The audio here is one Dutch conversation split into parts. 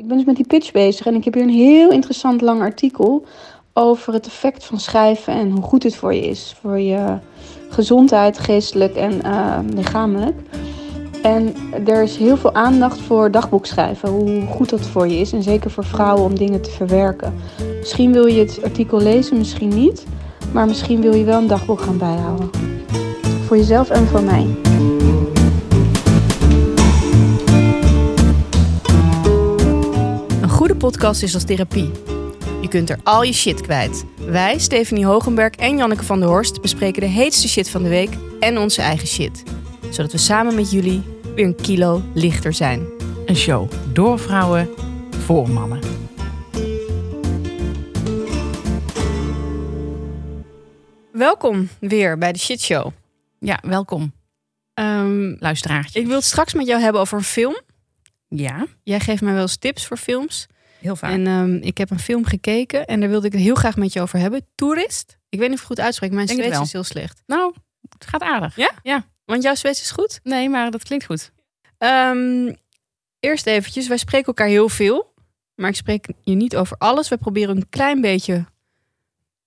Ik ben dus met die pitch bezig en ik heb hier een heel interessant lang artikel over het effect van schrijven en hoe goed het voor je is. Voor je gezondheid, geestelijk en uh, lichamelijk. En er is heel veel aandacht voor dagboekschrijven, hoe goed dat voor je is. En zeker voor vrouwen om dingen te verwerken. Misschien wil je het artikel lezen, misschien niet. Maar misschien wil je wel een dagboek gaan bijhouden. Voor jezelf en voor mij. Podcast is als therapie. Je kunt er al je shit kwijt. Wij, Stephanie Hogenberg en Janneke van der Horst, bespreken de heetste shit van de week en onze eigen shit. Zodat we samen met jullie weer een kilo lichter zijn. Een show door vrouwen voor mannen. Welkom weer bij de Shit Show. Ja, welkom, Ehm, luisteraartje. ik wil het straks met jou hebben over een film. Ja, Jij geeft mij wel eens tips voor films. Heel vaak. En ehm, ik heb een film gekeken en daar wilde ik het heel graag met je over hebben. Toerist. Ik weet niet of ik het goed uitspreek, mijn Zweeds is heel slecht. Nou, het gaat aardig. Ja? Ja. Want jouw Zweeds is goed? Nee, maar dat klinkt goed. Ehm, eerst eventjes, wij spreken elkaar heel veel. Maar ik spreek je niet over alles. We proberen een klein beetje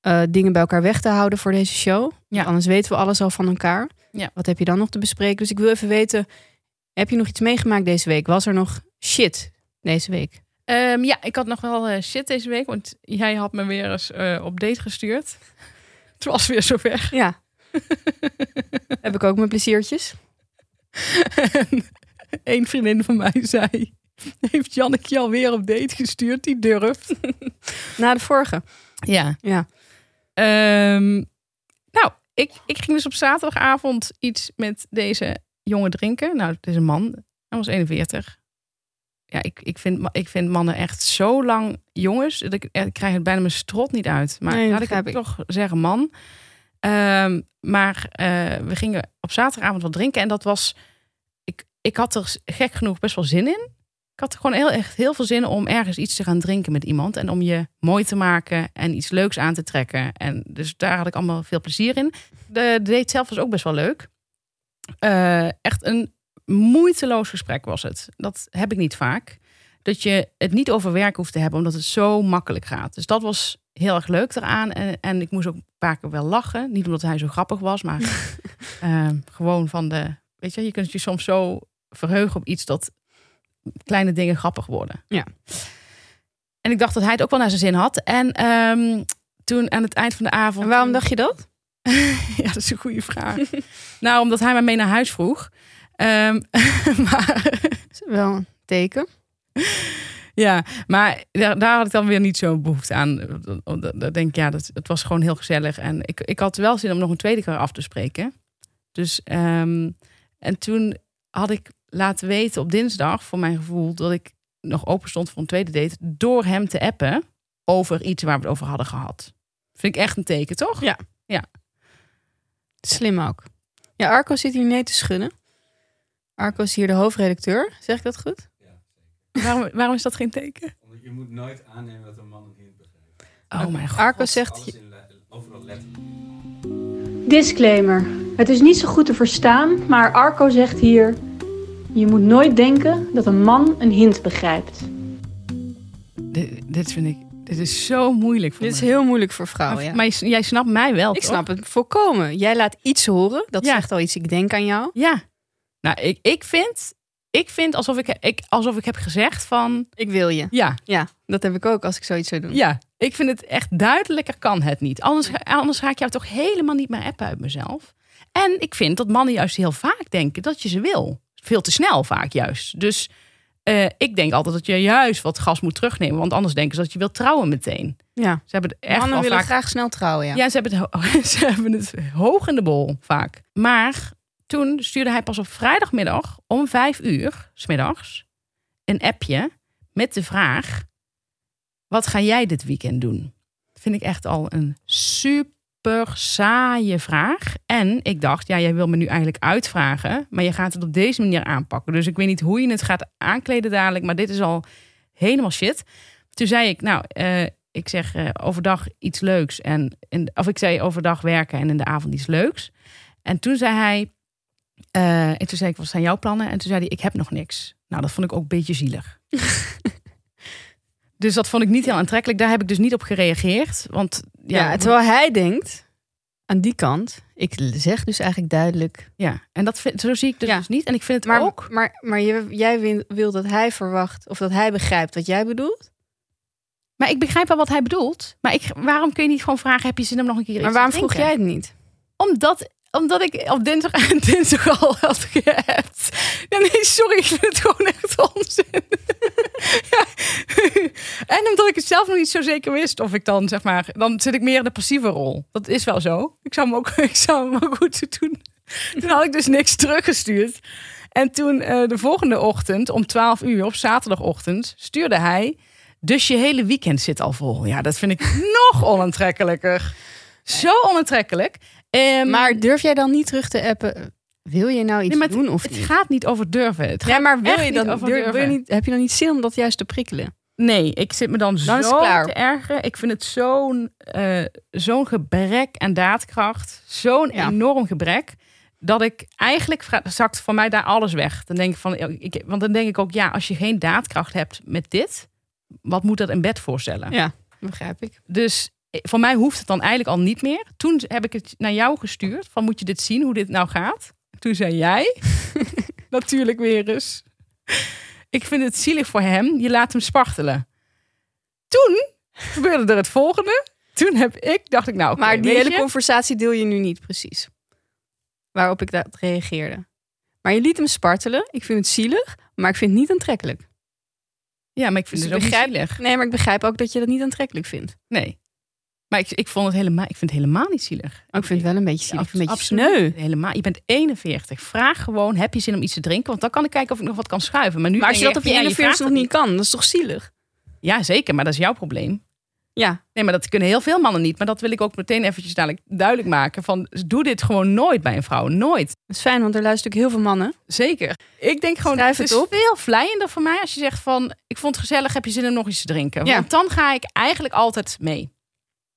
eh, dingen bij elkaar weg te houden voor deze show. Ja. Anders weten we alles al van elkaar. Ja. Wat heb je dan nog te bespreken? Dus ik wil even weten, heb je nog iets meegemaakt deze week? Was er nog shit deze week? Ehm, ja, ik had nog wel eh, shit deze week, want jij had me weer eens eh, op date gestuurd. Het was weer zover. Ja. heb ik ook mijn pleziertjes. Eén vriendin van mij zei, heeft Janneke alweer op date gestuurd? Die durft. Na de vorige. Ja. Ja. Ehm, nou, ik, ik ging dus op zaterdagavond iets met deze jongen drinken. Nou, het is een man. Hij was 41. Ja, ik, ik, vind, ik vind mannen echt zo lang jongens. Dat ik, ik krijg het bijna mijn strot niet uit. Maar Nee, laat ik begrijp het toch zeggen man. Ehm, maar eh, we gingen op zaterdagavond wat drinken. En dat was... Ik, ik had er gek genoeg best wel zin in. Ik had er gewoon heel, echt heel veel zin om ergens iets te gaan drinken met iemand. En om je mooi te maken en iets leuks aan te trekken. En dus daar had ik allemaal veel plezier in. De, de date zelf was ook best wel leuk. Eh, echt een moeiteloos gesprek was het. Dat heb ik niet vaak. Dat je het niet over werk hoeft te hebben, omdat het zo makkelijk gaat. Dus dat was heel erg leuk eraan. En, en ik moest ook een paar keer wel lachen. Niet omdat hij zo grappig was, maar eh, gewoon van de... Weet je, je kunt je soms zo verheugen op iets dat kleine dingen grappig worden. Ja. En ik dacht dat hij het ook wel naar zijn zin had. En ehm, toen aan het eind van de avond... En waarom dacht je dat? Ja, dat is een goede vraag. nou, omdat hij mij mee naar huis vroeg. Ehm, maar Is wel een teken. ja, maar daar, daar had ik dan weer niet zo'n behoefte aan. Dat denk ik, ja, dat, het was gewoon heel gezellig. En ik, ik had wel zin om nog een tweede keer af te spreken. Dus, ehm, en toen had ik laten weten op dinsdag, voor mijn gevoel, dat ik nog open stond voor een tweede date. Door hem te appen over iets waar we het over hadden gehad. Vind ik echt een teken, toch? Ja. Slim ook. Ja, Arco zit hier nee te schudden. Arco is hier de hoofdredacteur. Zeg ik dat goed? Waarom, waarom is dat geen teken? Want je moet nooit aannemen dat een man een hint begrijpt. Oh mijn god. Arco zegt... Alles in le- overal letterlijk. Disclaimer. Het is niet zo goed te verstaan, maar Arco zegt hier... Je moet nooit denken dat een man een hint begrijpt. Dit, dit vind ik, dit is zo moeilijk voor Dit is heel moeilijk voor vrouwen, Maar, ja. jij snapt mij wel, Ik toch? snap het volkomen. Jij laat iets horen. Dat Ja. zegt al iets. Ik denk aan jou. Ja. Nou, ik, ik vind, ik vind alsof, ik, ik, alsof ik heb gezegd van... Ik wil je. Ja, Ja, dat heb ik ook als ik zoiets zou doen. ja. Ik vind het echt duidelijker kan het niet. Anders, anders ga ik jou toch helemaal niet meer appen uit mezelf. En ik vind dat mannen juist heel vaak denken dat je ze wil. Veel te snel vaak juist. Dus eh, ik denk altijd dat je juist wat gas moet terugnemen. Want anders denken ze dat je wilt trouwen meteen. Ja. Ze hebben het echt Mannen willen vaak graag snel trouwen, ja. Ja, ze, hebben het, ze hebben het hoog in de bol vaak. Maar toen stuurde hij pas op vrijdagmiddag om vijf uur, smiddags, een appje met de vraag: Wat ga jij dit weekend doen? Vind ik echt al een super saaie vraag. En ik dacht, ja, jij wil me nu eigenlijk uitvragen, maar je gaat het op deze manier aanpakken. Dus ik weet niet hoe je het gaat aankleden dadelijk, maar dit is al helemaal shit. Toen zei ik, nou, eh, ik zeg eh, overdag iets leuks. En in, of ik zei overdag werken en in de avond iets leuks. En toen zei hij. Eh, en toen zei ik, wat zijn jouw plannen? En toen zei hij, ik heb nog niks. Nou, dat vond ik ook een beetje zielig. Dus dat vond ik niet heel aantrekkelijk. Daar heb ik dus niet op gereageerd. Want ja, Ja, terwijl hij denkt aan die kant. Ik zeg dus eigenlijk duidelijk. ja. en dat vind, zo zie ik dus, Ja. dus niet. En ik vind het Maar, ook. maar, maar jij wil, dat hij verwacht of dat hij begrijpt wat jij bedoelt. Maar ik begrijp wel wat hij bedoelt. Maar ik, waarom kun je niet gewoon vragen: heb je zin om nog een keer iets Maar waarom vroeg jij het niet? Omdat, omdat ik op dinsdag, dinsdag al had geappt. Nee, sorry, ik vind gewoon echt onzin. En omdat ik het zelf nog niet zo zeker wist of ik dan, zeg maar, dan zit ik meer in de passieve rol. Dat is wel zo. Ik zou hem ook, ik zou hem ook goed doen. Toen had ik dus niks teruggestuurd. En toen eh, de volgende ochtend, om 12 uur, op zaterdagochtend, stuurde hij. Dus je hele weekend zit al vol. Ja, dat vind ik nog onaantrekkelijker. Zo onaantrekkelijk. Ehm, Maar durf jij dan niet terug te appen? Wil je nou iets Nee, maar het- doen of het niet? gaat niet over durven. Het Ja, gaat maar wil je niet dan over durf- wil je durven. niet, heb je dan niet zin om dat juist te prikkelen? Nee, ik zit me dan, zo het te ergeren. Ik vind het zo'n eh, zo'n gebrek aan daadkracht. Zo'n Ja. enorm gebrek. Dat ik eigenlijk zakt van mij daar alles weg. Dan denk ik van, ik, want dan denk ik ook, ja, als je geen daadkracht hebt met dit, wat moet dat in bed voorstellen? Ja, begrijp ik. Dus voor mij hoeft het dan eigenlijk al niet meer. Toen heb ik het naar jou gestuurd. Van moet je dit zien, hoe dit nou gaat? Toen zei jij, natuurlijk weer eens. Ik vind het zielig voor hem. Je laat hem spartelen. Toen gebeurde er het volgende. Toen heb ik, dacht ik nou, maar die hele je, conversatie deel je nu niet precies. Waarop ik dat reageerde. Maar je liet hem spartelen. Ik vind het zielig, maar ik vind het niet aantrekkelijk. Ja, maar ik vind Dus het ook begrijp-. Nee, maar ik begrijp ook dat je dat niet aantrekkelijk vindt. Nee. Maar ik, ik, vond het helemaal, ik vind het helemaal niet zielig. Maar ik vind het wel een beetje zielig. Abs- een beetje absoluut. sneu. Helemaal. Je bent 41. Vraag gewoon, heb je zin om iets te drinken? Want dan kan ik kijken of ik nog wat kan schuiven. Maar nu Maar als je dat op je ja, 41 vraagt nog niet kan, dat is toch zielig? Ja, zeker, maar dat is jouw probleem. Ja, Nee, maar dat kunnen heel veel mannen niet. Maar dat wil ik ook meteen eventjes dadelijk duidelijk maken. Van, doe dit gewoon nooit bij een vrouw. Nooit. dat is fijn, want er luisteren ook heel veel mannen. Zeker. Ik denk gewoon, Schrijf het het is op. veel vlijender voor mij als je zegt van... ik vond het gezellig, heb je zin om nog iets te drinken? Ja. Want dan ga ik eigenlijk altijd mee.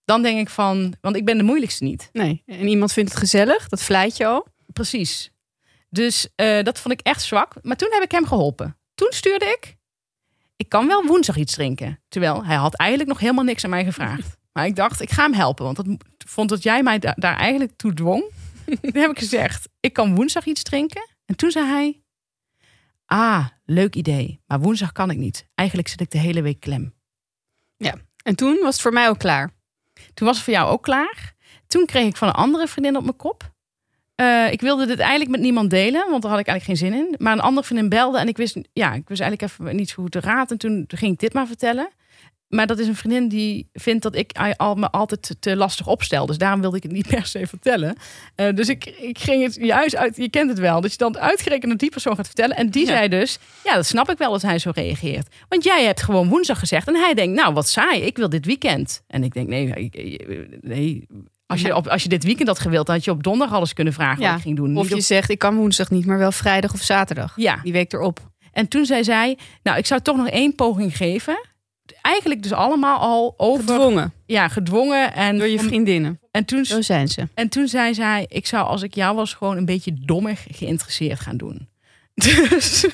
Dan denk ik van, want ik ben de moeilijkste niet. Nee. En iemand vindt het gezellig, dat vlijt je al. Precies. Dus eh, dat vond ik echt zwak. Maar toen heb ik hem geholpen. Toen stuurde ik... Ik kan wel woensdag iets drinken. Terwijl hij had eigenlijk nog helemaal niks aan mij gevraagd. Maar ik dacht, ik ga hem helpen. Want dat vond dat jij mij da- daar eigenlijk toe dwong. toen heb ik gezegd, ik kan woensdag iets drinken. En toen zei hij... Ah, leuk idee. Maar woensdag kan ik niet. Eigenlijk zit ik de hele week klem. En toen was het voor mij ook klaar. Toen was het voor jou ook klaar. Toen kreeg ik van een andere vriendin op mijn kop. Eh, ik wilde dit eigenlijk met niemand delen, want daar had ik eigenlijk geen zin in. Maar een andere vriendin belde en ik wist, ja, ik wist eigenlijk even niet goed te raad. En toen ging ik dit maar vertellen. Maar dat is een vriendin die vindt dat ik al me altijd te, lastig opstel. Dus daarom wilde ik het niet per se vertellen. Eh, dus ik, ik ging het juist uit, je kent het wel. Dat je dan uitgerekend naar die persoon gaat vertellen. En die Ja. zei dus, ja, dat snap ik wel dat hij zo reageert. Want jij hebt gewoon woensdag gezegd. En hij denkt, nou, wat saai, ik wil dit weekend. En ik denk, nee, ik- nee als je, op, als je dit weekend had gewild, dan had je op donderdag alles kunnen vragen Ja. wat ik ging doen. Of je op- zegt, ik kan woensdag niet, maar wel vrijdag of zaterdag. ja, Die week erop. en toen zei zij, nou, ik zou toch nog één poging geven. Eigenlijk dus allemaal al over, Gedwongen ja, gedwongen. En, door je vriendinnen. en, toen, Zo zijn ze. en toen zei zij, ik zou als ik jou was gewoon een beetje dommig geïnteresseerd gaan doen. Dus,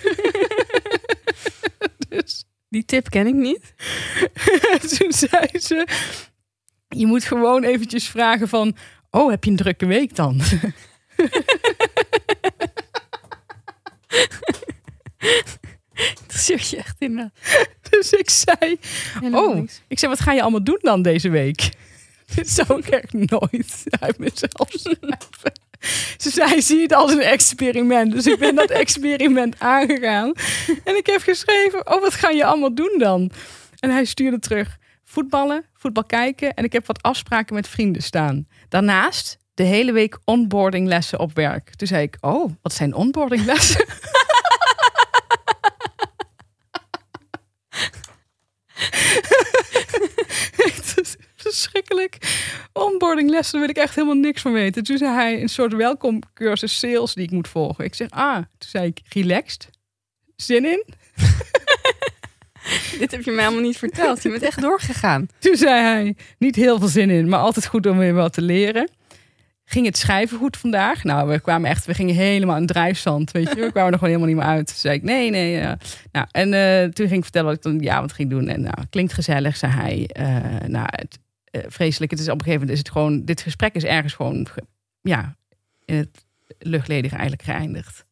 dus Die tip ken ik niet. toen zei ze, je moet gewoon eventjes vragen van, oh, heb je een drukke week dan? Dat zit je echt in. Dus ik zei, Oh, ik zei, wat ga je allemaal doen dan deze week? Dit zou ik echt nooit uit mezelf schrijven. Ze zei, zie het als een experiment. Dus ik ben dat experiment aangegaan. En ik heb geschreven, oh, wat ga je allemaal doen dan? En hij stuurde terug, voetballen, voetbal kijken. En ik heb wat afspraken met vrienden staan. Daarnaast de hele week onboardinglessen op werk. Toen zei ik, oh, wat zijn onboardinglessen? Het is verschrikkelijk. Onboardinglessen, daar wil ik echt helemaal niks van weten. Toen zei hij een soort welkomcursus sales die ik moet volgen. Ik zeg, ah, toen zei ik, relaxed. Zin in? Dit heb je mij helemaal niet verteld. Je bent echt doorgegaan. Toen zei hij, niet heel veel zin in, maar altijd goed om weer wat te leren. Ging het schrijven goed vandaag? Nou, we kwamen echt, we gingen helemaal in drijfzand, weet je. We kwamen er gewoon helemaal niet meer uit. Toen zei ik, nee, nee. ja. Nou, en eh, toen ging ik vertellen wat ik dan, ja, wat ging doen. En nou, klinkt gezellig, zei hij. Eh, nou, het, eh, vreselijk. Het is op een gegeven moment is het gewoon, dit gesprek is ergens gewoon, ge- ja, in het luchtledige eigenlijk geëindigd.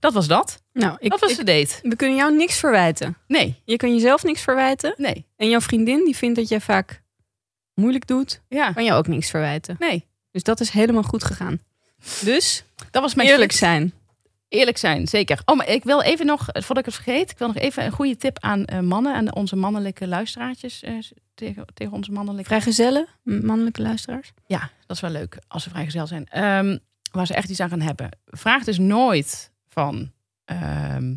Dat was dat. Nou, ik, dat was ik- de date. we kunnen jou niks verwijten. Nee, Je kan jezelf niks verwijten. nee, En jouw vriendin, die vindt dat jij vaak moeilijk doet, ja, kan je ook niks verwijten. nee. Dus dat is helemaal goed gegaan. Dus Dat was mijn eerlijk zijn. Eerlijk zijn, zeker. Oh, maar ik wil even nog, voordat ik het vergeet, ik wil nog even een goede tip aan eh, mannen en onze mannelijke luisteraartjes eh, tegen, tegen onze mannelijke. Vrijgezellen, mannelijke luisteraars. Ja, dat is wel leuk als ze vrijgezel zijn. Ehm, waar ze echt iets aan gaan hebben. Vraag dus nooit van, ehm,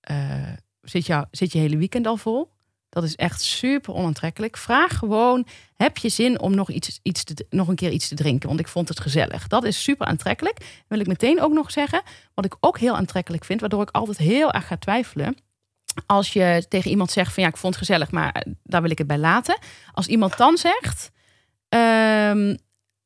eh, zit, jou, zit je hele weekend al vol? Dat is echt super onaantrekkelijk. Vraag gewoon, heb je zin om nog, iets, iets nog een keer iets te drinken? Want ik vond het gezellig. Dat is super aantrekkelijk. Wil ik meteen ook nog zeggen, wat ik ook heel aantrekkelijk vind, waardoor ik altijd heel erg ga twijfelen. Als je tegen iemand zegt van ja, ik vond het gezellig, maar eh, daar wil ik het bij laten. Als iemand dan zegt, ehm,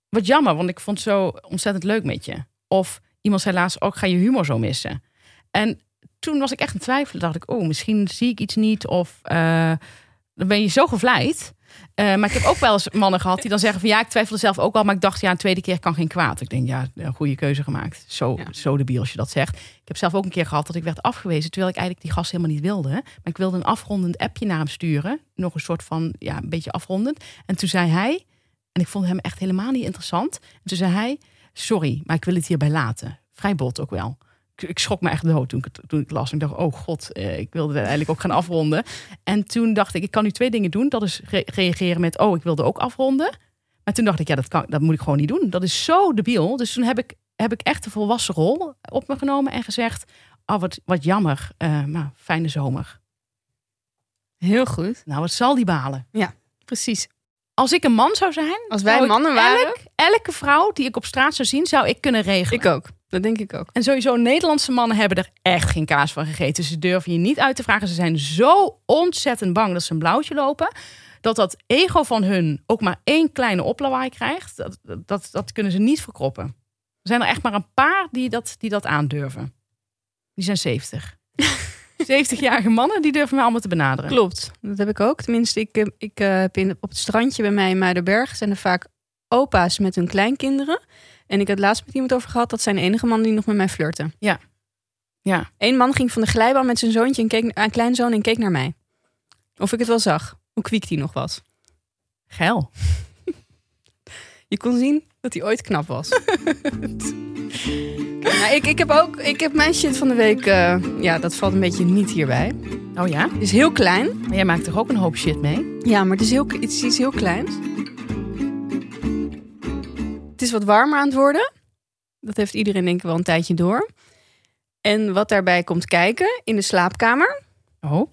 wat jammer, want ik vond het zo ontzettend leuk met je. Of iemand zei laatst ook, ga je humor zo missen. En toen was ik echt in twijfel. dacht ik, oh, misschien zie ik iets niet. Of eh, dan ben je zo gevleid. Eh, maar ik heb ook wel eens mannen gehad die dan zeggen van ja, ik twijfelde zelf ook wel. Maar ik dacht, ja, een tweede keer kan geen kwaad. Ik denk, ja, een goede keuze gemaakt. Zo, Ja. zo debiel als je dat zegt. Ik heb zelf ook een keer gehad dat ik werd afgewezen. Terwijl ik eigenlijk die gast helemaal niet wilde. Maar ik wilde een afrondend appje naar hem sturen. Nog een soort van, ja, een beetje afrondend. En toen zei hij, en ik vond hem echt helemaal niet interessant. En toen zei hij, sorry, maar ik wil het hierbij laten. Vrij bot ook wel. Ik, ik schrok me echt dood toen ik het, toen ik las. Ik dacht, oh god, eh, ik wilde het eigenlijk ook gaan afronden. En toen dacht ik, ik kan nu twee dingen doen. Dat is re- reageren met, oh, ik wilde ook afronden. Maar toen dacht ik, ja, dat, kan, dat moet ik gewoon niet doen. Dat is zo debiel. Dus toen heb ik, heb ik echt de volwassen rol op me genomen en gezegd, oh, wat, wat jammer. Eh, maar fijne zomer. Heel goed. Nou, wat zal die balen? Precies. Als ik een man zou zijn, Als wij mannen waren, elk- elke vrouw die ik op straat zou zien, zou ik kunnen regelen. ik ook. Dat denk ik ook. En sowieso, Nederlandse mannen hebben er echt geen kaas van gegeten. Ze durven je niet uit te vragen. Ze zijn zo ontzettend bang dat ze een blauwtje lopen. Dat dat ego van hun ook maar één kleine oplawaai krijgt. Dat, dat, dat kunnen ze niet verkroppen. Er zijn er echt maar een paar die dat, die dat aandurven. Die zijn 70. 70-jarige mannen, die durven mij allemaal te benaderen. Klopt, dat heb ik ook. Tenminste, ik, eh, ik eh, op het strandje bij mij in Muidenberg zijn er vaak opa's met hun kleinkinderen. En ik had het laatst met iemand over gehad. Dat zijn de enige mannen die nog met mij flirten. Ja. Ja. Eén man ging van de glijbaan met zijn zoontje en keek aan kleinzoon en keek naar mij. Of ik het wel zag. Hoe kwiek die nog was. Geil. Je kon zien dat hij ooit knap was. nou, ik, ik heb ook, ik heb mijn shit van de week. eh, ja, dat valt een beetje niet hierbij. Oh ja? Het is heel klein. Maar jij maakt toch ook een hoop shit mee? Ja, maar het is, heel, het is iets heel kleins. Is wat warmer aan het worden. Dat heeft iedereen denk ik wel een tijdje door. En wat daarbij komt kijken in de slaapkamer. Oh,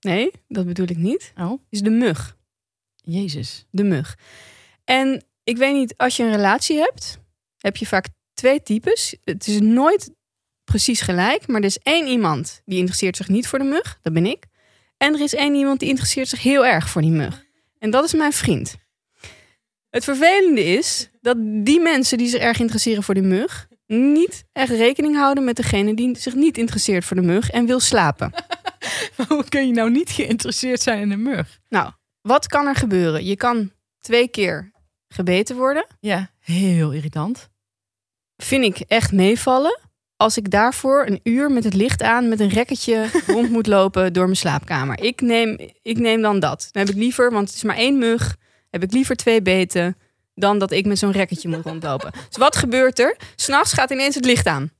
Nee, dat bedoel ik niet. oh, Is de mug. jezus. De mug. En ik weet niet, als je een relatie hebt, heb je vaak twee types. Het is nooit precies gelijk, maar er is één iemand die interesseert zich niet voor de mug. Dat ben ik. En er is één iemand die interesseert zich heel erg voor die mug. En dat is mijn vriend. Het vervelende is dat die mensen die zich erg interesseren voor die mug, niet echt rekening houden met degene die zich niet interesseert voor de mug en wil slapen. Hoe kun je nou niet geïnteresseerd zijn in een mug? Nou, wat kan er gebeuren? Je kan twee keer gebeten worden. Ja, heel irritant. vind ik echt meevallen. Als ik daarvoor een uur met het licht aan met een rekketje rond moet lopen door mijn slaapkamer. Ik neem, ik neem dan dat. Dan heb ik liever, want het is maar één mug, heb ik liever twee beten dan dat ik met zo'n rekketje moet rondlopen. Dus wat gebeurt er? S'nachts gaat ineens het licht aan.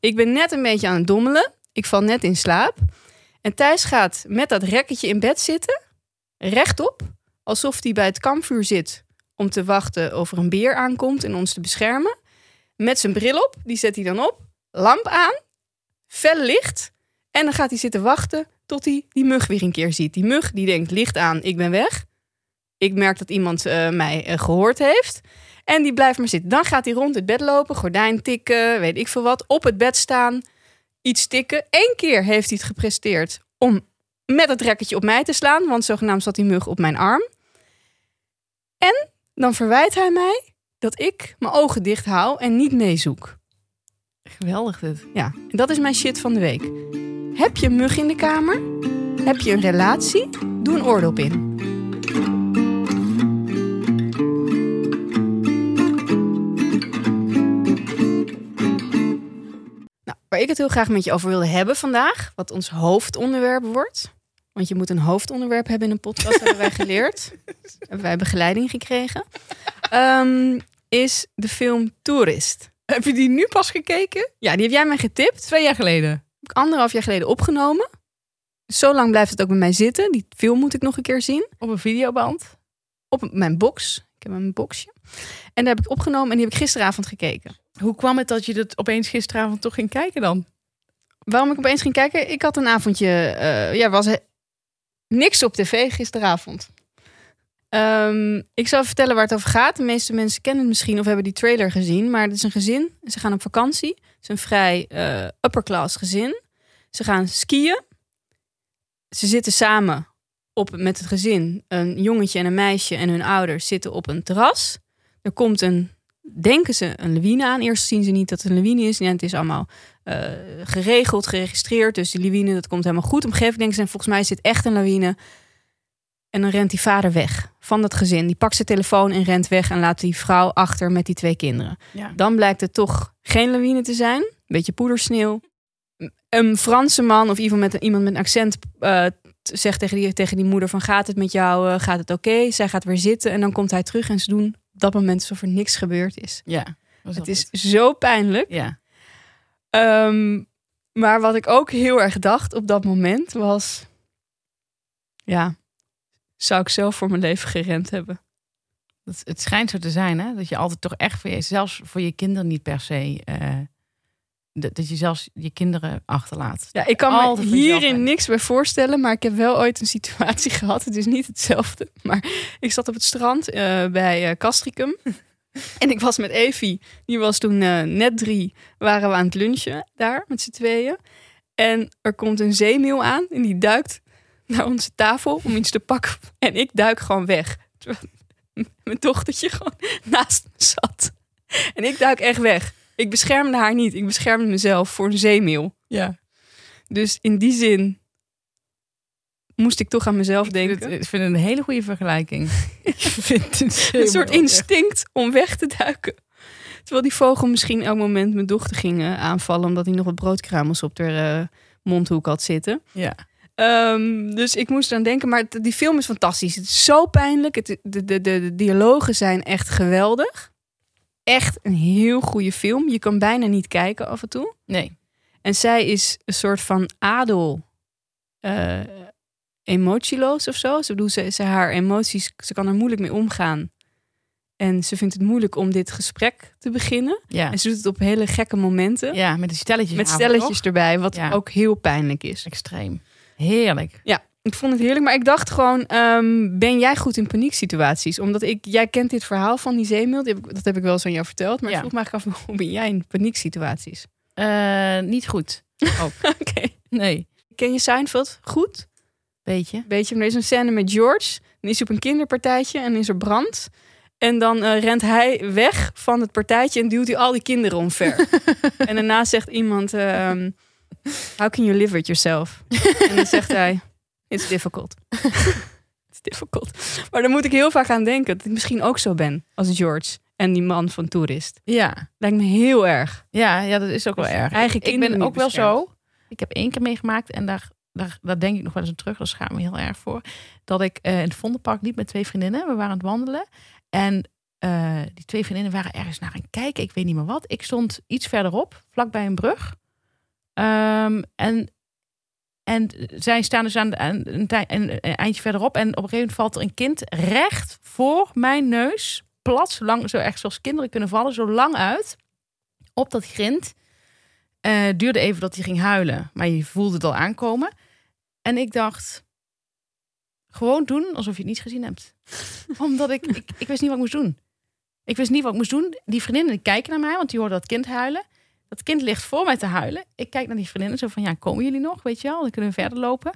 Ik ben net een beetje aan het dommelen. Ik val net in slaap. En Thijs gaat met dat rekketje in bed zitten, rechtop, alsof hij bij het kampvuur zit om te wachten of er een beer aankomt en ons te beschermen met zijn bril op. Die zet hij dan op. Lamp aan. Fel licht. En dan gaat hij zitten wachten tot hij die mug weer een keer ziet. Die mug die denkt licht aan, ik ben weg. Ik merk dat iemand eh, mij eh, gehoord heeft. En die blijft maar zitten. Dan gaat hij rond het bed lopen, gordijn tikken, weet ik veel wat. Op het bed staan, iets tikken. Eén keer heeft hij het gepresteerd om met het rekketje op mij te slaan. Want zogenaamd zat die mug op mijn arm. En dan verwijt hij mij dat ik mijn ogen dicht hou en niet meezoek. Geweldig dit. Ja, en dat is mijn shit van de week. Heb je een mug in de kamer? Heb je een relatie? Doe een oordop in. Waar ik het heel graag met je over wilde hebben vandaag, wat ons hoofdonderwerp wordt. Want je moet een hoofdonderwerp hebben in een podcast, hebben wij geleerd. hebben wij begeleiding gekregen. Ehm, is de film Tourist. Heb je die nu pas gekeken? Ja, die heb jij mij getipt. Twee jaar geleden. Heb ik anderhalf jaar geleden opgenomen. Zo lang blijft het ook bij mij zitten. Die film moet ik nog een keer zien. Op een videoband. Op mijn box. Ik heb een boxje. En daar heb ik opgenomen en die heb ik gisteravond gekeken. Hoe kwam het dat je dat opeens gisteravond toch ging kijken dan? Waarom ik opeens ging kijken? Ik had een avondje... eh ja, was niks op tv gisteravond. Ehm, ik zal vertellen waar het over gaat. De meeste mensen kennen het misschien of hebben die trailer gezien. Maar het is een gezin. Ze gaan op vakantie. Het is een vrij eh upper class gezin. Ze gaan skiën. Ze zitten samen op, met het gezin. Een jongetje en een meisje en hun ouders zitten op een terras. Er komt een, denken ze, een lawine aan. Eerst zien ze niet dat het een lawine is. Ja, het is allemaal eh, geregeld, geregistreerd. Dus die lawine, dat komt helemaal goed. Op een gegeven moment denken ze, volgens mij dit echt een lawine. En dan rent die vader weg van dat gezin. Die pakt zijn telefoon en rent weg en laat die vrouw achter met die twee kinderen. Ja. Dan blijkt het toch geen lawine te zijn. Beetje poedersneeuw. Een Franse man of iemand met, iemand met een accent eh, zegt tegen die, tegen die moeder van gaat het met jou, eh, gaat het oké? Zij gaat weer zitten en dan komt hij terug en ze doen op dat moment alsof er niks gebeurd is. Ja. Het is zo pijnlijk. Ja. Ehm, maar wat ik ook heel erg dacht op dat moment was... Ja, zou ik zelf voor mijn leven gerend hebben? Dat, het schijnt zo te zijn, hè? Dat je altijd toch echt voor je, zelfs voor je kinderen niet per se. eh, dat, je zelfs je kinderen achterlaat. Ja, ik kan me Altijd hierin niks bij voorstellen, maar ik heb wel ooit een situatie gehad. Het is niet hetzelfde, maar ik zat op het strand eh, bij eh Castricum. en ik was met Evie, die was toen eh, net drie, waren we aan het lunchen daar met z'n tweeën. En er komt een zeemeeuw aan en die duikt naar onze tafel om iets te pakken. En ik duik gewoon weg. Terwijl mijn dochtertje gewoon naast me zat. En ik duik echt weg. Ik beschermde haar niet. Ik beschermde mezelf voor een zeemeeuw. Ja. Dus in die zin moest ik toch aan mezelf Ik vind, denken. het, ik vind het een hele goede vergelijking. ik vind het een soort instinct om weg te duiken. Terwijl die vogel misschien elk moment mijn dochter ging eh, aanvallen... omdat hij nog wat broodkruimels op haar eh, mondhoek had zitten. Ja. Ehm, dus ik moest aan denken. Maar die film is fantastisch. Het is zo pijnlijk. Het, de, de, de, de dialogen zijn echt geweldig. Echt een heel goede film. Je kan bijna niet kijken af en toe. Nee. En zij is een soort van adel. eh, emotieloos of zo. Ze, bedoel, ze, ze haar emoties, ze kan er moeilijk mee omgaan. En ze vindt het moeilijk om dit gesprek te beginnen. Ja. En ze doet het op hele gekke momenten. ja, met die stelletjes. met stelletjes erbij, wat Ja. ook heel pijnlijk is. Extreem. Heerlijk. Ik vond het heerlijk, maar ik dacht gewoon, ehm, ben jij goed in panieksituaties? Omdat ik, jij kent dit verhaal van die zeemeel, dat heb ik wel eens aan jou verteld. Maar Ja. ik vroeg me eigenlijk af, hoe ben jij in panieksituaties? Eh, niet goed. Oké. Nee. Ken je Seinfeld goed? Beetje. Beetje, er is een scène met George. Dan is hij op een kinderpartijtje en is er brand. En dan eh, rent hij weg van het partijtje en duwt hij al die kinderen omver. en daarna zegt iemand, ehm, how can you live with yourself? en dan zegt hij, it's difficult. it's difficult. Maar daar moet ik heel vaak aan denken. Dat ik misschien ook zo ben als George en die man van Toerist. Ja. Lijkt me heel erg. Ja, ja, dat is ook wel Dus erg. eigen ik, ben ook wel zo. Ik heb één keer meegemaakt en daar, daar, daar denk ik nog wel eens aan terug. Daar schaam ik me heel erg voor. Dat ik eh, in het Vondelpark liep met twee vriendinnen. We waren aan het wandelen. En eh, die twee vriendinnen waren ergens naar aan kijken. Ik weet niet meer wat. Ik stond iets verderop, vlakbij een brug. Ehm, en, en zij staan dus aan, aan een, een eindje verderop. En op een gegeven moment valt er een kind recht voor mijn neus. Plat, zo lang, zo echt zoals kinderen kunnen vallen. Zo lang uit. Op dat grind. Eh, duurde even dat hij ging huilen. Maar je voelde het al aankomen. En ik dacht... Gewoon doen alsof je het niet gezien hebt. Omdat ik, ik... Ik wist niet wat ik moest doen. Ik wist niet wat ik moest doen. Die vriendinnen kijken naar mij, want die hoorden dat kind huilen. Dat kind ligt voor mij te huilen. Ik kijk naar die vriendinnen zo van, ja, komen jullie nog? Weet je wel, dan kunnen we verder lopen.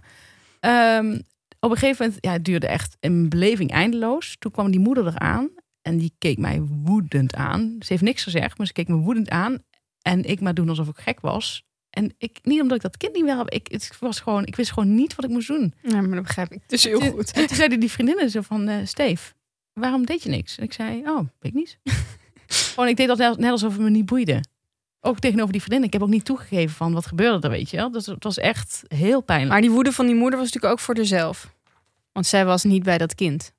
Ehm, op een gegeven moment, ja, het duurde echt een beleving eindeloos. Toen kwam die moeder eraan. En die keek mij woedend aan. Ze heeft niks gezegd, maar ze keek me woedend aan. En ik maar doen alsof ik gek was. En ik, niet omdat ik dat kind niet wil hebben. Ik, het was gewoon, ik wist gewoon niet wat ik moest doen. Ja, maar dat begrijp ik dus heel goed. En toen zeiden die vriendinnen zo van, eh Steef, waarom deed je niks? En ik zei, oh, weet ik niet. gewoon, ik deed dat net, net alsof het me niet boeide. Ook tegenover die vriendinnen. Ik heb ook niet toegegeven van, wat gebeurde er, weet je wel. Dus het was echt heel pijnlijk. Maar die woede van die moeder was natuurlijk ook voor haarzelf. Want zij was niet bij dat kind.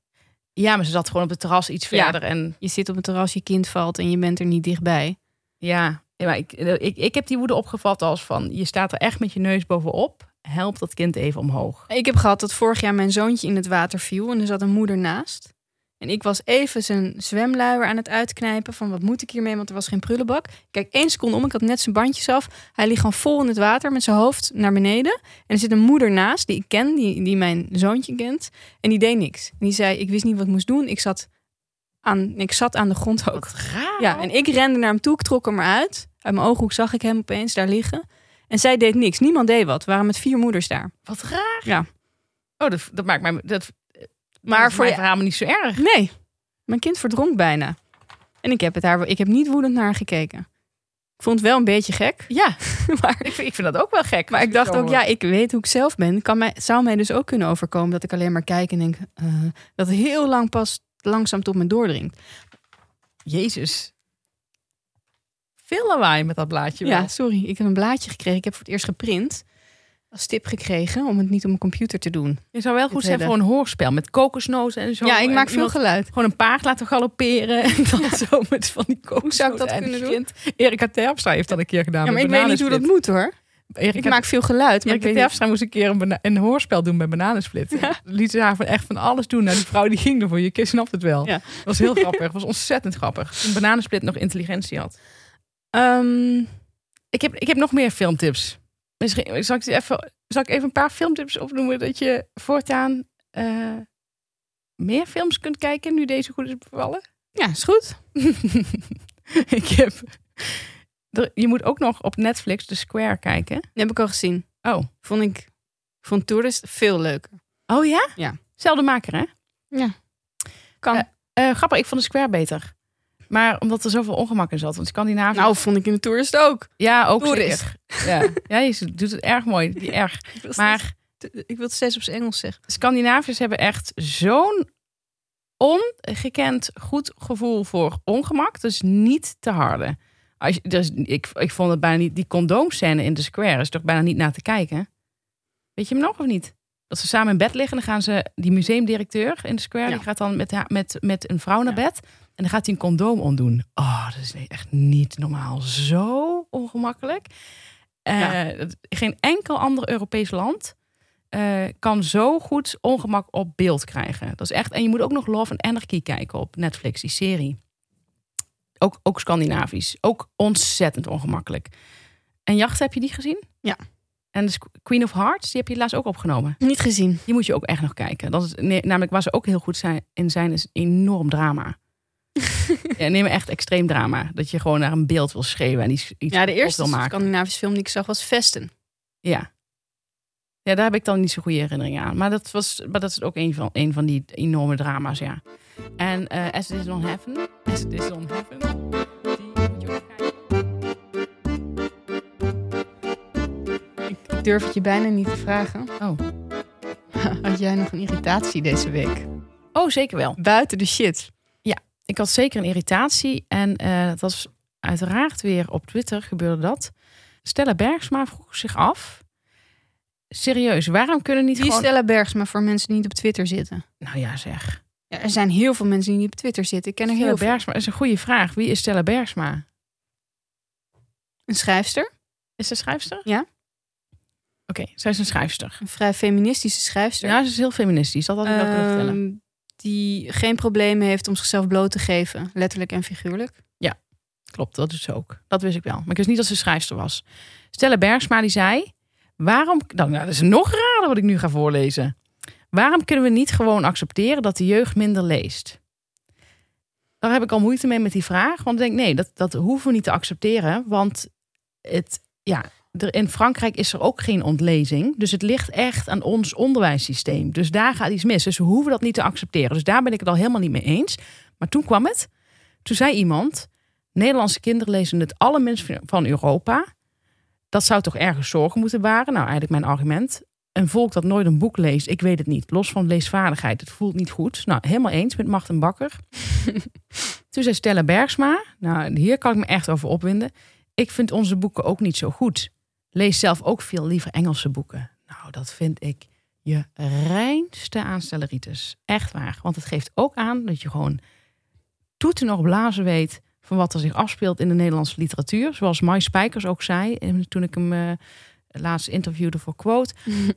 ja, maar ze zat gewoon op het terras iets Ja. verder. En Je zit op het terras, je kind valt en je bent er niet dichtbij. ja, ja, maar ik, ik, ik heb die woede opgevat als van, je staat er echt met je neus bovenop. Help dat kind even omhoog. Ik heb gehad dat vorig jaar mijn zoontje in het water viel en er zat een moeder naast. En ik was even zijn zwemluier aan het uitknijpen van wat moet ik hiermee, want er was geen prullenbak. Kijk, één seconde om, ik had net zijn bandjes af. Hij ligt gewoon vol in het water met zijn hoofd naar beneden. En er zit een moeder naast die ik ken, die, die mijn zoontje kent. En die deed niks. En die zei, ik wist niet wat ik moest doen. Ik zat aan, ik zat aan de grond ook. Wat raar. Ja, en ik rende naar hem toe, ik trok hem eruit. Uit mijn ooghoek zag ik hem opeens daar liggen. En zij deed niks. Niemand deed wat. We waren met vier moeders daar. Wat raar. Ja. Oh, dat, dat maakt mij... Dat, Maar voor je- verhaal niet zo erg. Nee, mijn kind verdronk bijna. En ik heb, het haar, ik heb niet woedend naar haar gekeken. Ik vond het wel een beetje gek. Ja, Maar, ik vind, ik vind dat ook wel gek. maar ik dacht ook, ja, ik weet hoe ik zelf ben. Kan mij, zou mij dus ook kunnen overkomen dat ik alleen maar kijk en denk... eh, dat het heel lang pas langzaam tot me doordringt. Jezus. Veel lawaai met dat blaadje wel. Ja, sorry. Ik heb een blaadje gekregen. Ik heb voor het eerst geprint. Als tip gekregen om het niet op mijn computer te doen. Je zou wel goed zijn hele- voor een hoorspel met kokosnoten en zo. ja, ik En maak veel geluid. Gewoon een paard laten galopperen en dan zo met van die kokosnoten. zou ik dat en kunnen doen? Erika Terpstra heeft dat een keer gedaan Ja, maar ik weet niet hoe dat moet hoor. Erika, Ik maak veel geluid. Maar ik Erika Terpstra moest een keer een, een hoorspel doen bij Bananensplit. Liet ze haar van echt van alles doen. Nou, die vrouw die ging ervoor. Je snapt het wel. Ja. Het was heel grappig. Het was ontzettend grappig. Toen Bananensplit nog intelligentie had. Ehm, Ik heb, ik heb nog meer filmtips. Misschien zal ik, even, zal ik even een paar filmtips opnoemen dat je voortaan eh, meer films kunt kijken nu deze goed is bevallen. ja, is goed. ik heb, je moet ook nog op Netflix The Square kijken. Die heb ik al gezien. Oh, Vond ik vond Tourist veel leuker. oh ja? Ja. Zelfde maker hè? Kan. Eh, Eh, grappig, ik vond The Square beter. Maar omdat er zoveel ongemak in zat. Want Scandinavië... nou, vond ik in de Tourist ook. ja, ook Toerist. Ja. ja, je doet het erg mooi. Die erg. Maar ik wil het steeds op zijn Engels zeggen. Scandinaviërs hebben echt zo'n ongekend goed gevoel voor ongemak. Dus niet te harde. Als je, dus ik, ik vond het bijna niet... Die condoomscène in The Square is toch bijna niet naar te kijken? Weet je hem nog of niet? Dat ze samen in bed liggen. Dan gaan ze... Die museumdirecteur in The Square... Ja. Die gaat dan met, met, met een vrouw naar bed. En dan gaat hij een condoom omdoen. Oh, dat is echt niet normaal. Zo ongemakkelijk. Eh, Ja. Geen enkel ander Europees land eh, kan zo goed ongemak op beeld krijgen. Dat is echt. En je moet ook nog Love and Anarchy kijken op Netflix, die serie. Ook, ook Scandinavisch. Ook ontzettend ongemakkelijk. En Jacht, heb je die gezien? Ja. En Squ- Queen of Hearts, die heb je laatst ook opgenomen. Niet gezien. Die moet je ook echt nog kijken. Dat is, namelijk waar ze ook heel goed zijn, in zijn, is enorm drama. Ja, neem echt extreem drama. Dat je gewoon naar een beeld wil schreeuwen en iets, iets Ja, de eerste wil maken. Scandinavische film die ik zag was Vesten. Ja. Ja, daar heb ik dan niet zo goede herinneringen aan. Maar dat, was, maar dat is ook een van, een van die enorme drama's, ja. En eh As It Is On Heaven. As It Is On Heaven. Ik durf het je bijna niet te vragen. Oh. Had jij nog een irritatie deze week? oh, zeker wel. Buiten de shit. Ik had zeker een irritatie. En eh dat was uiteraard weer op Twitter gebeurde dat. Stella Bergsma vroeg zich af... Serieus, waarom kunnen niet gewoon... Stella Bergsma voor mensen die niet op Twitter zitten. Nou ja, zeg. Ja, er zijn heel veel mensen die niet op Twitter zitten. Ik ken er Stella heel veel. Bergsma is een goede vraag. Wie is Stella Bergsma? Een schrijfster. Is ze schrijfster? Ja. Oké, zij is een schrijfster. Een vrij feministische schrijfster. Ja, ze is heel feministisch. Dat had ik wel kunnen vertellen. Die geen problemen heeft om zichzelf bloot te geven. Letterlijk en figuurlijk. Klopt, dat is ze ook. Dat wist ik wel. Maar ik wist niet dat ze schrijfster was. Stella Bergsma die zei... Waarom... Nou, dat is nog raar wat ik nu ga voorlezen. Waarom kunnen we niet gewoon accepteren dat de jeugd minder leest? Daar heb ik al moeite mee met die vraag. Want ik denk, nee, dat, dat hoeven we niet te accepteren. Want het, ja, er, in Frankrijk is er ook geen ontlezing. Dus het ligt echt aan ons onderwijssysteem. Dus daar gaat iets mis. Dus we hoeven dat niet te accepteren. Dus daar ben ik het al helemaal niet mee eens. Maar toen kwam het. Toen zei iemand: Nederlandse kinderen lezen het allerminst van Europa. Dat zou toch ergens zorgen moeten baren? Nou, eigenlijk mijn argument. Een volk dat nooit een boek leest, ik weet het niet. Los van leesvaardigheid, het voelt niet goed. Nou, helemaal eens met Martin Bakker. Toen zei Stella Bergsma, nou, hier kan ik me echt over opwinden. Ik vind onze boeken ook niet zo goed. Lees zelf ook veel liever Engelse boeken. Nou, dat vind ik je reinste aanstelleritis. Echt waar. Want het geeft ook aan dat je gewoon toeten nog blazen weet van wat er zich afspeelt in de Nederlandse literatuur. Zoals Mai Spijkers ook zei en toen ik hem uh, laatst interviewde voor Quote.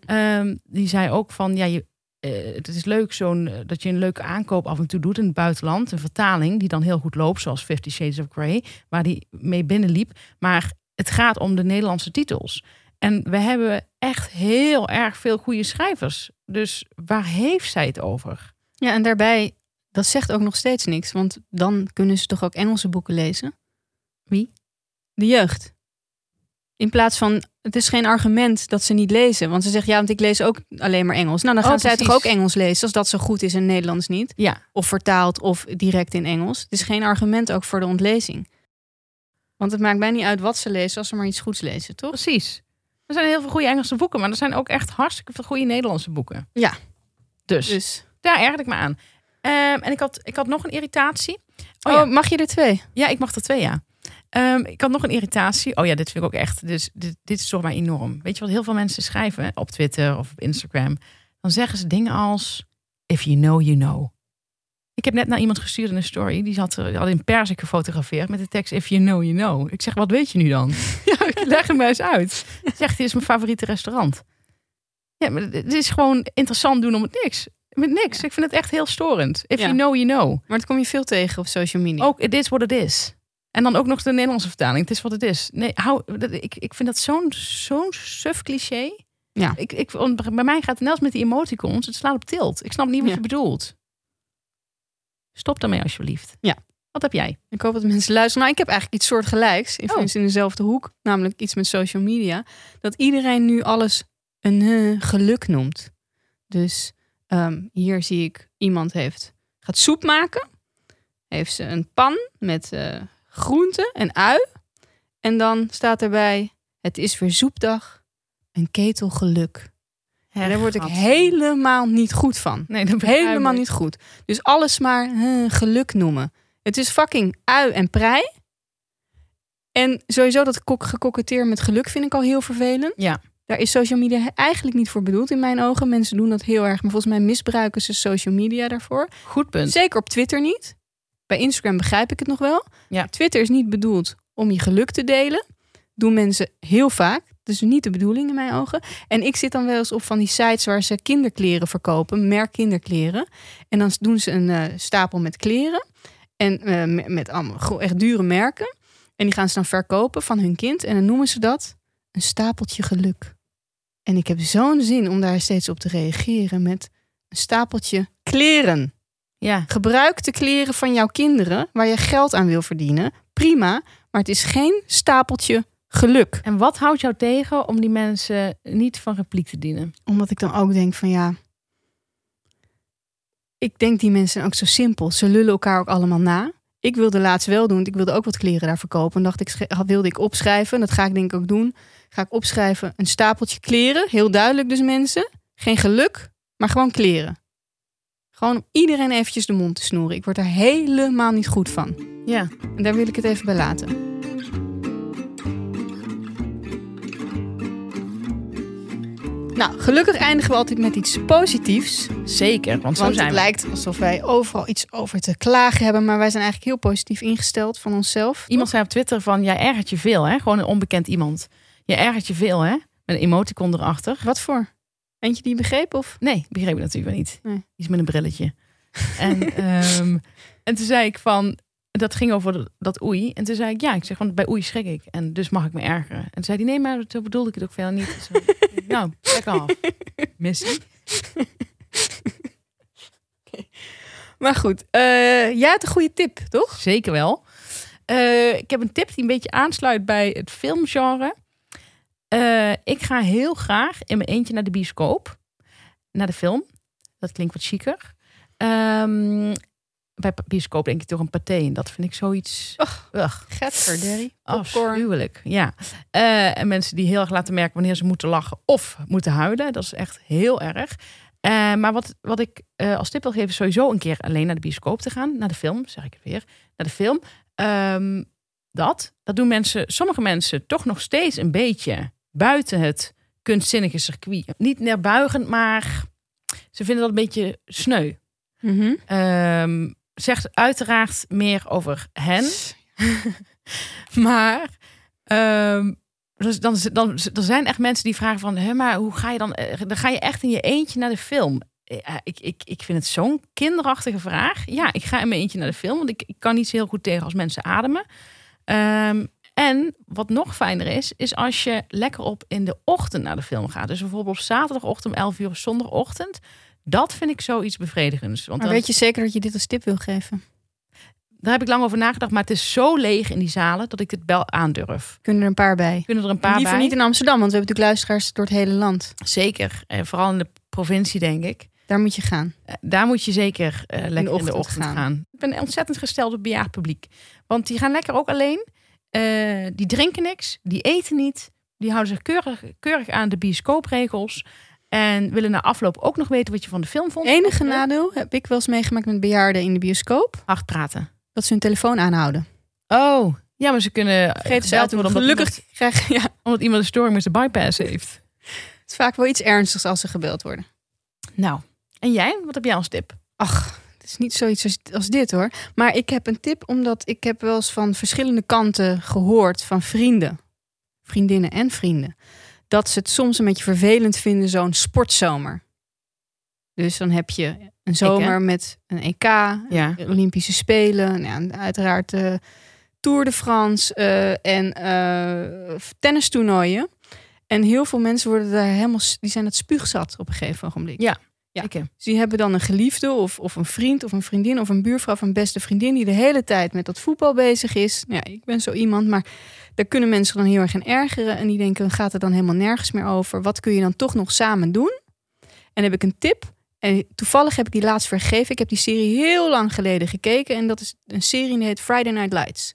um, die zei ook van ja, je, uh, het is leuk zo'n dat je een leuke aankoop af en toe doet in het buitenland. Een vertaling die dan heel goed loopt, zoals Fifty Shades of Grey, waar die mee binnenliep. Maar het gaat om de Nederlandse titels. En we hebben echt heel erg veel goede schrijvers. Dus waar heeft zij het over? Ja, en daarbij, dat zegt ook nog steeds niks. Want dan kunnen ze toch ook Engelse boeken lezen? Wie? De jeugd. In plaats van, het is geen argument dat ze niet lezen. Want ze zegt, ja, want ik lees ook alleen maar Engels. Nou, dan gaan Oh, zij precies. toch ook Engels lezen, als dat zo goed is en Nederlands niet. Ja, Of vertaald of direct in Engels. Het is geen argument ook voor de ontlezing. Want het maakt mij niet uit wat ze lezen, als ze maar iets goeds lezen, toch? precies. Er zijn heel veel goede Engelse boeken, maar er zijn ook echt hartstikke veel goede Nederlandse boeken. Ja. Dus, Dus. daar erg ik me aan. Ehm, en ik had, ik had nog een irritatie. Oh, Oh, ja. mag je er twee? Ja, ik mag er twee, ja. Ehm, ik had nog een irritatie. Oh ja, dit vind ik ook echt. Dus, dit, dit stoort mij enorm. Weet je wat heel veel mensen schrijven op Twitter of op Instagram? Dan zeggen ze dingen als: If you know, you know. Ik heb net naar iemand gestuurd in een story. Die had, er- had in persik gefotografeerd met de tekst: If you know, you know. Ik zeg: Wat weet je nu dan? ja, ik leg hem maar eens uit. Zegt: Dit is mijn favoriete restaurant. Ja, maar het is gewoon interessant doen om het niks. Met niks. Ik vind het echt heel storend. If Ja. you know, you know. Maar dat kom je veel tegen op social media. Ook, it is what it is. En dan ook nog de Nederlandse vertaling. Het is wat het is. Nee, hou, ik, ik vind dat zo'n zo'n suf cliché. Ja. Ik, ik, bij mij gaat het net als met die emoticons. Het slaat op tilt. Ik snap niet wat Ja. je bedoelt. Stop daarmee alsjeblieft. Ja. Wat heb jij? Ik hoop dat mensen luisteren. Nou, ik heb eigenlijk iets soortgelijks. Ik Oh. in dezelfde hoek. Namelijk iets met social media. Dat iedereen nu alles een eh, geluk noemt. Dus ehm, hier zie ik iemand heeft gaat soep maken. Heeft ze een pan met eh groenten en ui. En dan staat erbij: Het is weer soepdag. Een ketel geluk. En daar word ik helemaal niet goed van. Nee, dat Helemaal niet goed. Dus alles maar eh, geluk noemen. Het is fucking ui en prei. En sowieso dat kok- gekoketteer met geluk vind ik al heel vervelend. Ja. Daar is social media eigenlijk niet voor bedoeld in mijn ogen. Mensen doen dat heel erg. Maar volgens mij misbruiken ze social media daarvoor. Goed punt. Zeker op Twitter niet. Bij Instagram begrijp ik het nog wel. Ja. Twitter is niet bedoeld om je geluk te delen. Doen mensen heel vaak. Is niet de bedoeling in mijn ogen. En ik zit dan wel eens op van die sites waar ze kinderkleren verkopen. Merk kinderkleren. En dan doen ze een eh, stapel met kleren. En eh, met- met allemaal echt dure merken. En die gaan ze dan verkopen van hun kind. En dan noemen ze dat een stapeltje geluk. En ik heb zo'n zin om daar steeds op te reageren met een stapeltje kleren. Ja. Gebruik de kleren van jouw kinderen waar je geld aan wil verdienen. Prima, maar het is geen stapeltje geluk. En wat houdt jou tegen om die mensen niet van repliek te dienen? Omdat ik dan ook denk van ja. Ik denk die mensen zijn ook zo simpel. Ze lullen elkaar ook allemaal na. Ik wilde laatst wel doen. want Ik wilde ook wat kleren daar verkopen. En dacht ik, wilde ik opschrijven. Dat ga ik denk ik ook doen. Ga ik opschrijven een stapeltje kleren. Heel duidelijk dus mensen. Geen geluk, maar gewoon kleren. Gewoon om iedereen eventjes de mond te snoeren. Ik word er helemaal niet goed van. Ja. En daar wil ik het even bij laten. Nou, gelukkig eindigen we altijd met iets positiefs. Zeker, want zo Want zijn het we. lijkt alsof wij overal iets over te klagen hebben. Maar wij zijn eigenlijk heel positief ingesteld van onszelf. Iemand zei op Twitter van, jij ergert je veel, hè? Gewoon een onbekend iemand. Je ergert je veel, hè? Met een emoticon erachter. Wat voor? Eentje die begreep? Of? Nee, begreep ik natuurlijk wel niet. Nee. Iets met een brilletje. en, ehm, en toen zei ik van, dat ging over dat- dat oei. En toen zei ik, ja, ik zeg, want bij oei schrik ik. En dus mag ik me ergeren. En toen zei hij, nee, maar zo bedoelde ik het ook veel niet. Nou, lekker af. Missie. Maar goed, eh jij had een goede tip, toch? Zeker wel. Eh, ik heb een tip die een beetje aansluit bij het filmgenre. Eh, ik ga heel graag in mijn eentje naar de bioscoop. Naar de film. Dat klinkt wat chiquer. Ehm, bij bioscoop denk ik toch een paté. En dat vind ik zoiets... Ugh. Getverderrie. Afschuwelijk, ja. Eh, en mensen die heel erg laten merken wanneer ze moeten lachen of moeten huilen. Dat is echt heel erg. Eh, maar wat, wat ik eh, als tip wil geven, is sowieso een keer alleen naar de bioscoop te gaan. Naar de film, zeg ik het weer. Naar de film. Ehm, dat, dat doen mensen, sommige mensen toch nog steeds een beetje buiten het kunstzinnige circuit. Niet neerbuigend, maar ze vinden dat een beetje sneu. Mhm. Ehm, zegt uiteraard meer over hen. maar dus dan, dan, er zijn echt mensen die vragen van... Maar hoe ga je dan... eh, Dan ga je echt in je eentje naar de film. Eh, Ik, ik, ik vind het zo'n kinderachtige vraag. Ja, ik ga in mijn eentje naar de film. Want ik, ik kan niet zo heel goed tegen als mensen ademen. Ehm, en wat nog fijner is, is als je lekker op in de ochtend naar de film gaat. Dus bijvoorbeeld zaterdagochtend om 11 uur zondagochtend. Dat vind ik zoiets bevredigends. Want Maar dan- weet je zeker dat je dit als tip wil geven? daar heb ik lang over nagedacht. Maar het is zo leeg in die zalen dat ik het wel aandurf. Kunnen er een paar bij? Kunnen er een paar Liever bij? niet in Amsterdam, want we hebben natuurlijk luisteraars door het hele land. Zeker. Eh, vooral in de provincie, denk ik. Daar moet je gaan. Eh, daar moet je zeker eh, lekker in de ochtend, ochtend gaan. gaan. Ik ben ontzettend gesteld op bejaard publiek. Want die gaan lekker ook alleen. Eh, die drinken niks. Die eten niet. Die houden zich keurig, keurig aan de bioscoopregels. En willen na afloop ook nog weten wat je van de film vond. Enige nadeel heb ik wel eens meegemaakt met bejaarden in de bioscoop. Hard praten. Dat ze hun telefoon aanhouden. Oh, ja, maar ze kunnen Vergeten ze uit worden Gelukkig krijg je... Ja, iemand, omdat iemand een storing met zijn bypass heeft. het is vaak wel iets ernstigs als ze gebeld worden. Nou, en jij? Wat heb jij als tip? Ach, het is niet zoiets als, als dit hoor. Maar ik heb een tip, omdat ik heb wel eens van verschillende kanten gehoord van vrienden. Vriendinnen en vrienden. Dat ze het soms een beetje vervelend vinden, zo'n sportzomer. Dus dan heb je een zomer met een EK, Ja. Olympische Spelen, nou, ja, uiteraard de Tour de France eh, en eh tennistoernooien. En heel veel mensen worden daar helemaal, die zijn het spuugzat op een gegeven ogenblik. Ja. Ja. Oké. Dus die hebben dan een geliefde of, of een vriend of een vriendin of een buurvrouw of een beste vriendin die de hele tijd met dat voetbal bezig is. Nou Ja, ik ben zo iemand, maar daar kunnen mensen dan heel erg in ergeren en die denken, gaat er dan helemaal nergens meer over? Wat kun je dan toch nog samen doen? En heb ik een tip. En toevallig heb ik die laatst vergeven. Ik heb die serie heel lang geleden gekeken. En dat is een serie die heet Friday Night Lights.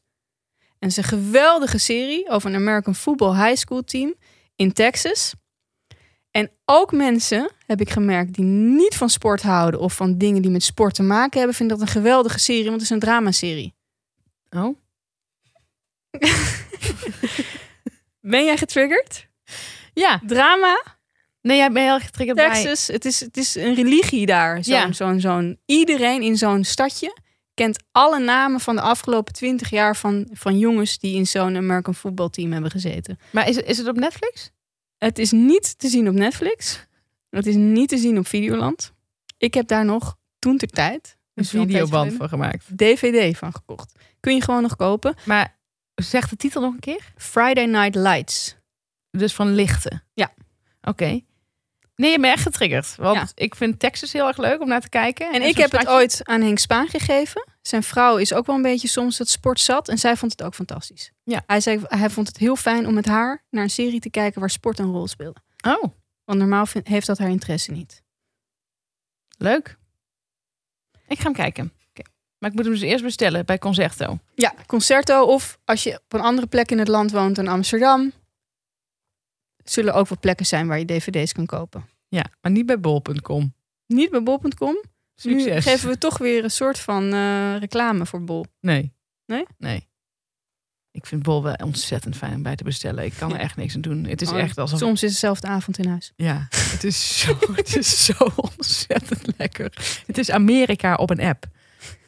En het is een geweldige serie over een American Football High School team in Texas. En ook mensen, heb ik gemerkt, die niet van sport houden of van dingen die met sport te maken hebben, vinden dat een geweldige serie, want het is een dramaserie. Oh. Ben jij getriggerd? Ja. Drama, Nee, jij bent heel getriggerd bij... Texas, het is, het is een religie daar. Zo'n, Ja. zo'n, zo'n, iedereen in zo'n stadje kent alle namen van de afgelopen twintig jaar van, van jongens die in zo'n American voetbalteam hebben gezeten. Maar is is het op Netflix? Het is niet te zien op Netflix. Het is niet te zien op Videoland. Ik heb daar nog toen ter tijd Een videoband voor gemaakt. DVD van gekocht. Kun je gewoon nog kopen. Maar zeg de titel nog een keer. Friday Night Lights. Dus van lichten. Ja. Oké. Nee, je bent echt getriggerd. Want Ja. ik vind Texas heel erg leuk om naar te kijken. En ik heb het ooit aan Henk Spaan gegeven. Zijn vrouw is ook wel een beetje soms het sport zat. En zij vond het ook fantastisch. Ja. Hij zei, hij vond het heel fijn om met haar naar een serie te kijken waar sport een rol speelde. Oh, Want normaal vind- heeft dat haar interesse niet. leuk. Ik ga hem kijken. Oké. Maar ik moet hem dus eerst bestellen bij Concerto. Ja, Concerto of als je op een andere plek in het land woont dan Amsterdam. Zullen ook wel plekken zijn waar je dvd's kan kopen. Ja, maar niet bij bol.com. Niet bij bol.com. Nu Succes. geven we toch weer een soort van eh, reclame voor bol. Nee. Nee? Nee. Ik vind bol wel ontzettend fijn om bij te bestellen. Ik kan er echt niks aan doen. Het is Oh, echt alsof... Soms is het dezelfde avond in huis. Ja, het is, zo, het is zo ontzettend lekker. Het is Amerika op een app.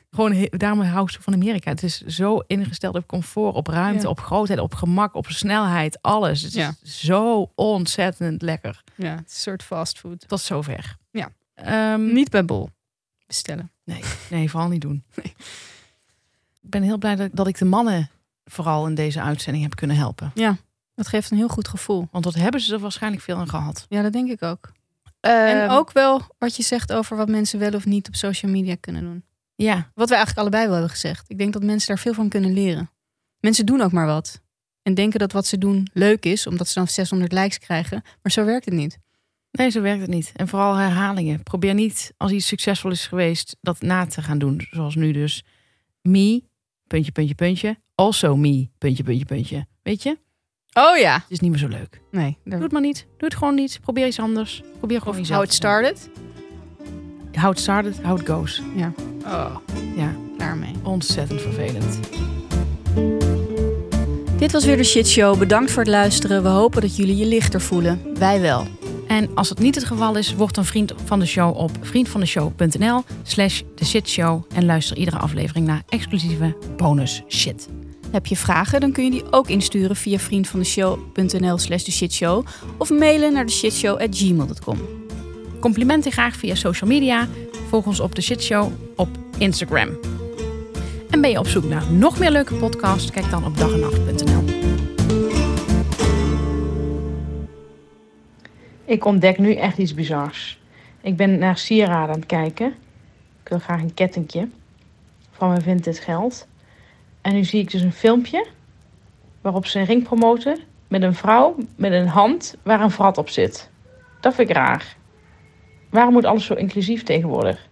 Gewoon, daarom hou ik zo van Amerika. Het is zo ingesteld op comfort, op ruimte, Ja. op grootheid, op gemak, op snelheid, alles. Het is Ja. zo ontzettend lekker. Ja, het is een soort fastfood. Tot zover. Ja. Ehm, Niet bij bol bestellen. nee, vooral niet doen. Ik ben heel blij dat, dat ik de mannen vooral in deze uitzending heb kunnen helpen. Dat geeft een heel goed gevoel. Want dat hebben ze er waarschijnlijk veel aan gehad. Ja, dat denk ik ook. en Ehm, ook wel wat je zegt over wat mensen wel of niet op social media kunnen doen. Ja, Wat we eigenlijk allebei wel hebben gezegd. Ik denk dat mensen daar veel van kunnen leren. Mensen doen ook maar wat. En denken dat wat ze doen leuk is, omdat ze dan 600 likes krijgen. Maar zo werkt het niet. Nee, zo werkt het niet. En vooral herhalingen. Probeer niet, als iets succesvol is geweest, dat na te gaan doen. Zoals nu dus. Me, puntje, puntje, puntje. Also me, puntje, puntje, puntje. Weet je? Oh ja. Het is niet meer zo leuk. Nee. Doe het maar niet. Doe het gewoon niet. Probeer iets anders. Probeer gewoon Of jezelf. how it started. How it started, how it goes. Ja. Oh, ja. Daarmee. Ontzettend vervelend. Dit was weer de Shit Show. Bedankt voor het luisteren. We hopen dat jullie je lichter voelen. Wij wel. En als het niet het geval is, word een vriend van de show op vriendvandeshow.nl slash de shitshow en luister iedere aflevering naar exclusieve bonus shit. Heb je vragen, dan kun je die ook insturen via vriendvandeshow.nl slash de shitshow of mailen naar de shitshow@gmail.com. Complimenten graag via social media. Volg ons op de shitshow op Instagram. En ben je op zoek naar nog meer leuke podcasts? Kijk dan op dagennacht.nl. Ik ontdek nu echt iets bizars. Ik ben naar sieraden aan het kijken. Ik wil graag een kettingje van mijn vintage geld. En nu zie ik dus een filmpje waarop ze een ring promoten met een vrouw met een hand waar een vrat op zit. Dat vind ik raar. Waarom moet alles zo inclusief tegenwoordig?